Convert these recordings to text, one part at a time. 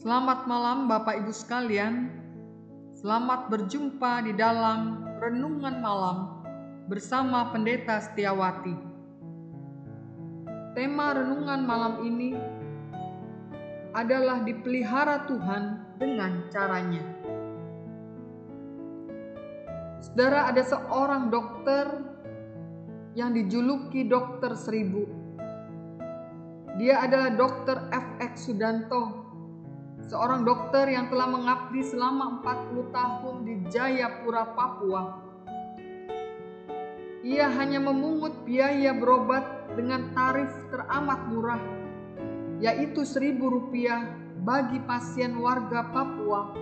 Selamat malam, Bapak Ibu sekalian. Selamat berjumpa di dalam renungan malam bersama Pendeta Setiawati. Tema renungan malam ini adalah dipelihara Tuhan dengan caranya. Saudara, ada seorang dokter yang dijuluki dokter seribu. Dia adalah dokter FX Sudanto, seorang dokter yang telah mengabdi selama 40 tahun di Jayapura, Papua. Ia hanya memungut biaya berobat dengan tarif teramat murah, yaitu seribu rupiah bagi pasien warga Papua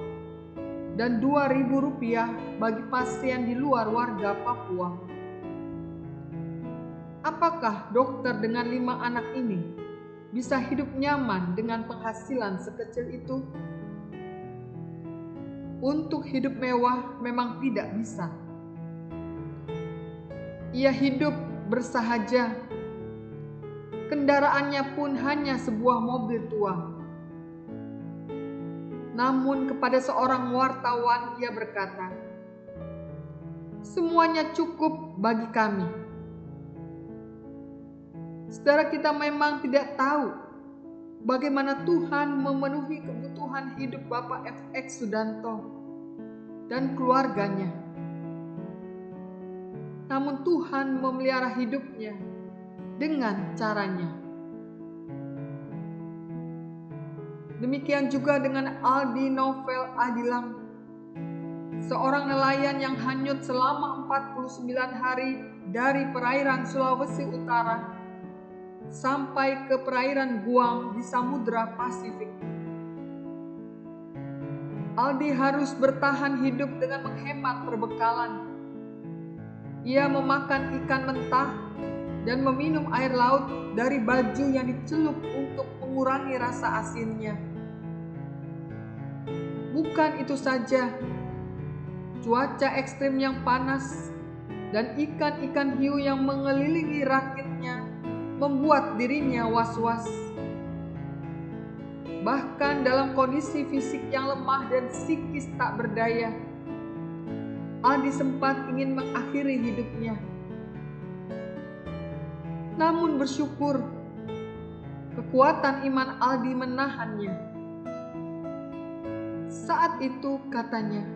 dan dua ribu rupiah bagi pasien di luar warga Papua. Apakah dokter dengan lima anak ini bisa hidup nyaman dengan penghasilan sekecil itu? Untuk hidup mewah memang tidak bisa. Ia hidup bersahaja. Kendaraannya pun hanya sebuah mobil tua. Namun kepada seorang wartawan ia berkata, "Semuanya cukup bagi kami." Saudara kita memang tidak tahu bagaimana Tuhan memenuhi kebutuhan hidup Bapak FX Sudanto dan keluarganya. Namun Tuhan memelihara hidupnya dengan caranya. Demikian juga dengan Aldi Novel Adilang, seorang nelayan yang hanyut selama 49 hari dari perairan Sulawesi Utara sampai ke perairan Guam di Samudra Pasifik. Aldi harus bertahan hidup dengan menghemat perbekalan. Ia memakan ikan mentah dan meminum air laut dari baju yang dicelup untuk mengurangi rasa asinnya. Bukan itu saja, cuaca ekstrim yang panas dan ikan-ikan hiu yang mengelilingi rakitnya membuat dirinya was-was. Bahkan dalam kondisi fisik yang lemah dan psikis tak berdaya, Aldi sempat ingin mengakhiri hidupnya. Namun bersyukur, kekuatan iman Aldi menahannya. Saat itu katanya,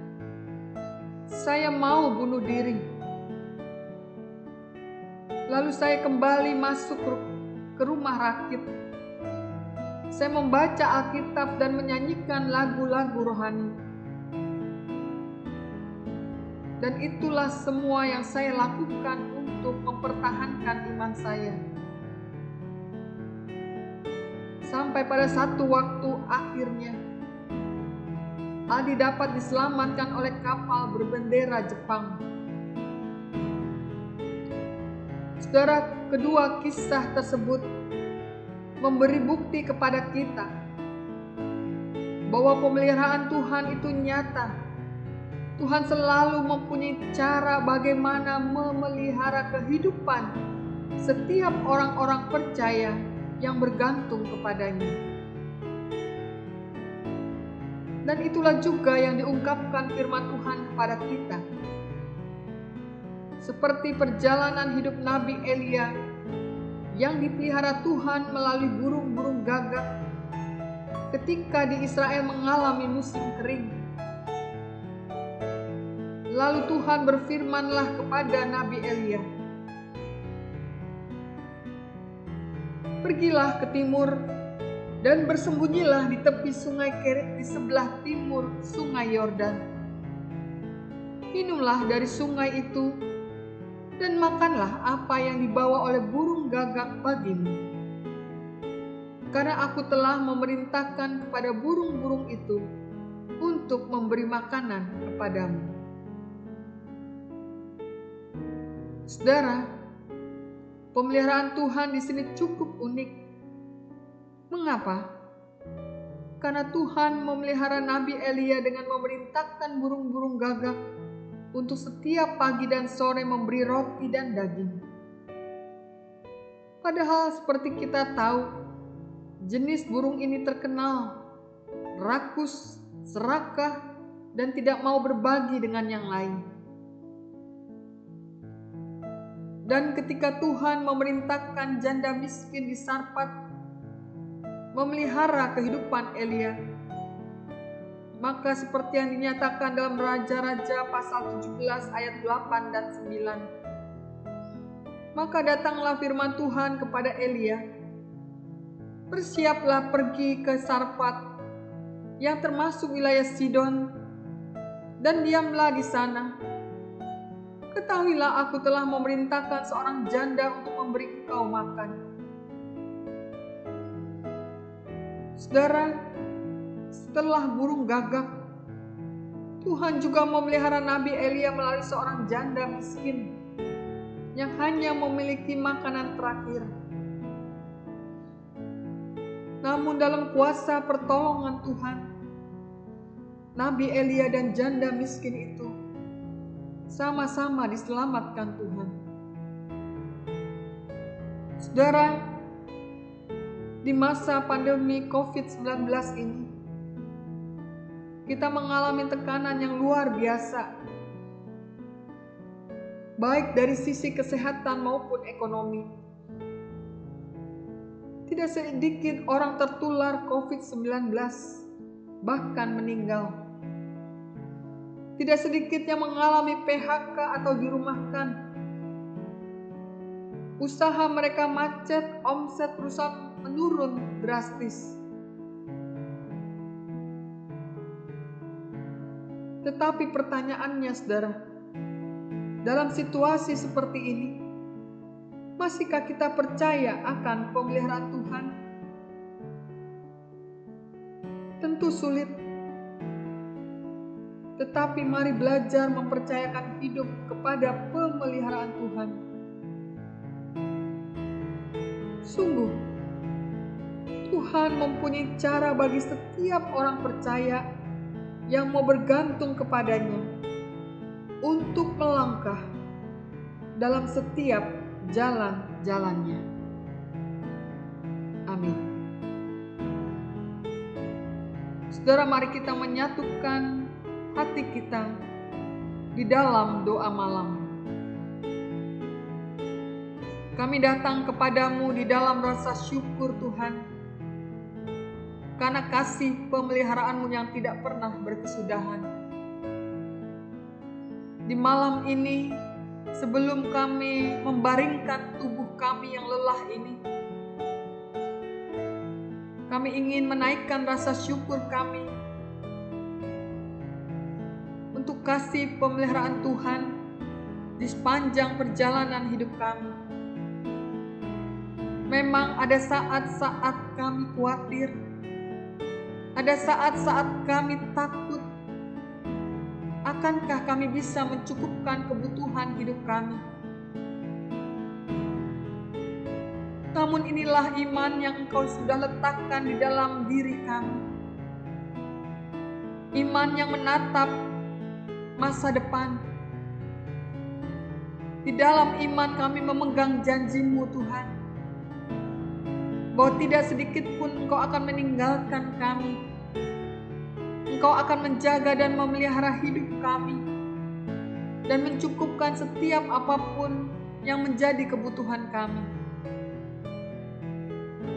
saya mau bunuh diri. Lalu saya kembali masuk ke rumah rakit. Saya membaca Alkitab dan menyanyikan lagu-lagu rohani. Dan itulah semua yang saya lakukan untuk mempertahankan iman saya. Sampai pada satu waktu akhirnya, Aldi dapat diselamatkan oleh kapal berbendera Jepang. Saudara, kedua kisah tersebut memberi bukti kepada kita bahwa pemeliharaan Tuhan itu nyata. Tuhan selalu mempunyai cara bagaimana memelihara kehidupan setiap orang-orang percaya yang bergantung kepadanya. Dan itulah juga yang diungkapkan firman Tuhan kepada kita. Seperti perjalanan hidup Nabi Elia yang dipelihara Tuhan melalui burung-burung gagak ketika di Israel mengalami musim kering. Lalu Tuhan berfirmanlah kepada Nabi Elia, Pergilah ke timur dan bersembunyilah di tepi sungai Kerit di sebelah timur sungai Yordan. Minumlah dari sungai itu dan makanlah apa yang dibawa oleh burung gagak bagimu. Karena aku telah memerintahkan kepada burung-burung itu untuk memberi makanan kepadamu. Saudara, pemeliharaan Tuhan di sini cukup unik. Mengapa? Karena Tuhan memelihara Nabi Elia dengan memerintahkan burung-burung gagak untuk setiap pagi dan sore memberi roti dan daging. Padahal seperti kita tahu, jenis burung ini terkenal rakus, serakah, dan tidak mau berbagi dengan yang lain. Dan ketika Tuhan memerintahkan janda miskin di Sarpat memelihara kehidupan Elia, maka seperti yang dinyatakan dalam Raja-Raja pasal 17 ayat 8 dan 9. Maka datanglah firman Tuhan kepada Elia, Bersiaplah pergi ke Sarpat yang termasuk wilayah Sidon dan diamlah di sana. Ketahuilah aku telah memerintahkan seorang janda untuk memberi engkau makan. Saudara, setelah burung gagak, Tuhan juga memelihara Nabi Elia melalui seorang janda miskin yang hanya memiliki makanan terakhir. Namun dalam kuasa pertolongan Tuhan, Nabi Elia dan janda miskin itu sama-sama diselamatkan Tuhan. Saudara, di masa pandemi COVID-19 ini, kita mengalami tekanan yang luar biasa, baik dari sisi kesehatan maupun ekonomi. Tidak sedikit orang tertular COVID-19, bahkan meninggal. Tidak sedikit yang mengalami PHK atau dirumahkan. Usaha mereka macet, omset perusahaan menurun drastis. Tetapi pertanyaannya, saudara, dalam situasi seperti ini, Masihkah kita percaya akan pemeliharaan Tuhan? Tentu sulit, tetapi mari belajar mempercayakan hidup kepada pemeliharaan Tuhan. Sungguh, Tuhan mempunyai cara bagi setiap orang percaya yang mau bergantung kepadanya untuk melangkah dalam setiap jalan-jalannya. Amin. Saudara, mari kita menyatukan hati kita di dalam doa malam. Kami datang kepadamu di dalam rasa syukur Tuhan, karena kasih pemeliharaanmu yang tidak pernah berkesudahan. Di malam ini, sebelum kami membaringkan tubuh kami yang lelah ini. Kami ingin menaikkan rasa syukur kami untuk kasih pemeliharaan Tuhan di sepanjang perjalanan hidup kami. Memang ada saat-saat kami khawatir, ada saat-saat kami takut, akankah kami bisa mencukupkan kebutuhan hidup kami? Namun inilah iman yang engkau sudah letakkan di dalam diri kami. Iman yang menatap masa depan. Di dalam iman kami memegang janjimu Tuhan. Bahwa tidak sedikit pun engkau akan meninggalkan kami Engkau akan menjaga dan memelihara hidup kami dan mencukupkan setiap apa pun yang menjadi kebutuhan kami.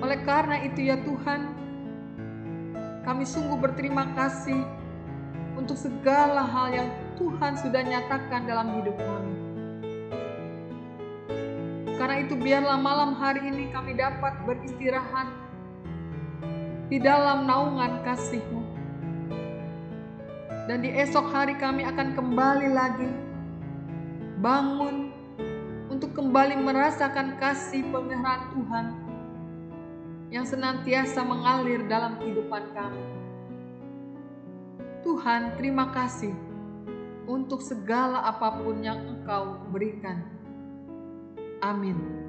Oleh karena itu ya Tuhan, kami sungguh berterima kasih untuk segala hal yang Tuhan sudah nyatakan dalam hidup kami. Karena itu biarlah malam hari ini kami dapat beristirahat di dalam naungan kasih-Mu dan di esok hari kami akan kembali lagi bangun untuk kembali merasakan kasih pemeliharaan Tuhan yang senantiasa mengalir dalam kehidupan kami. Tuhan, terima kasih untuk segala apa pun yang Engkau berikan. Amin.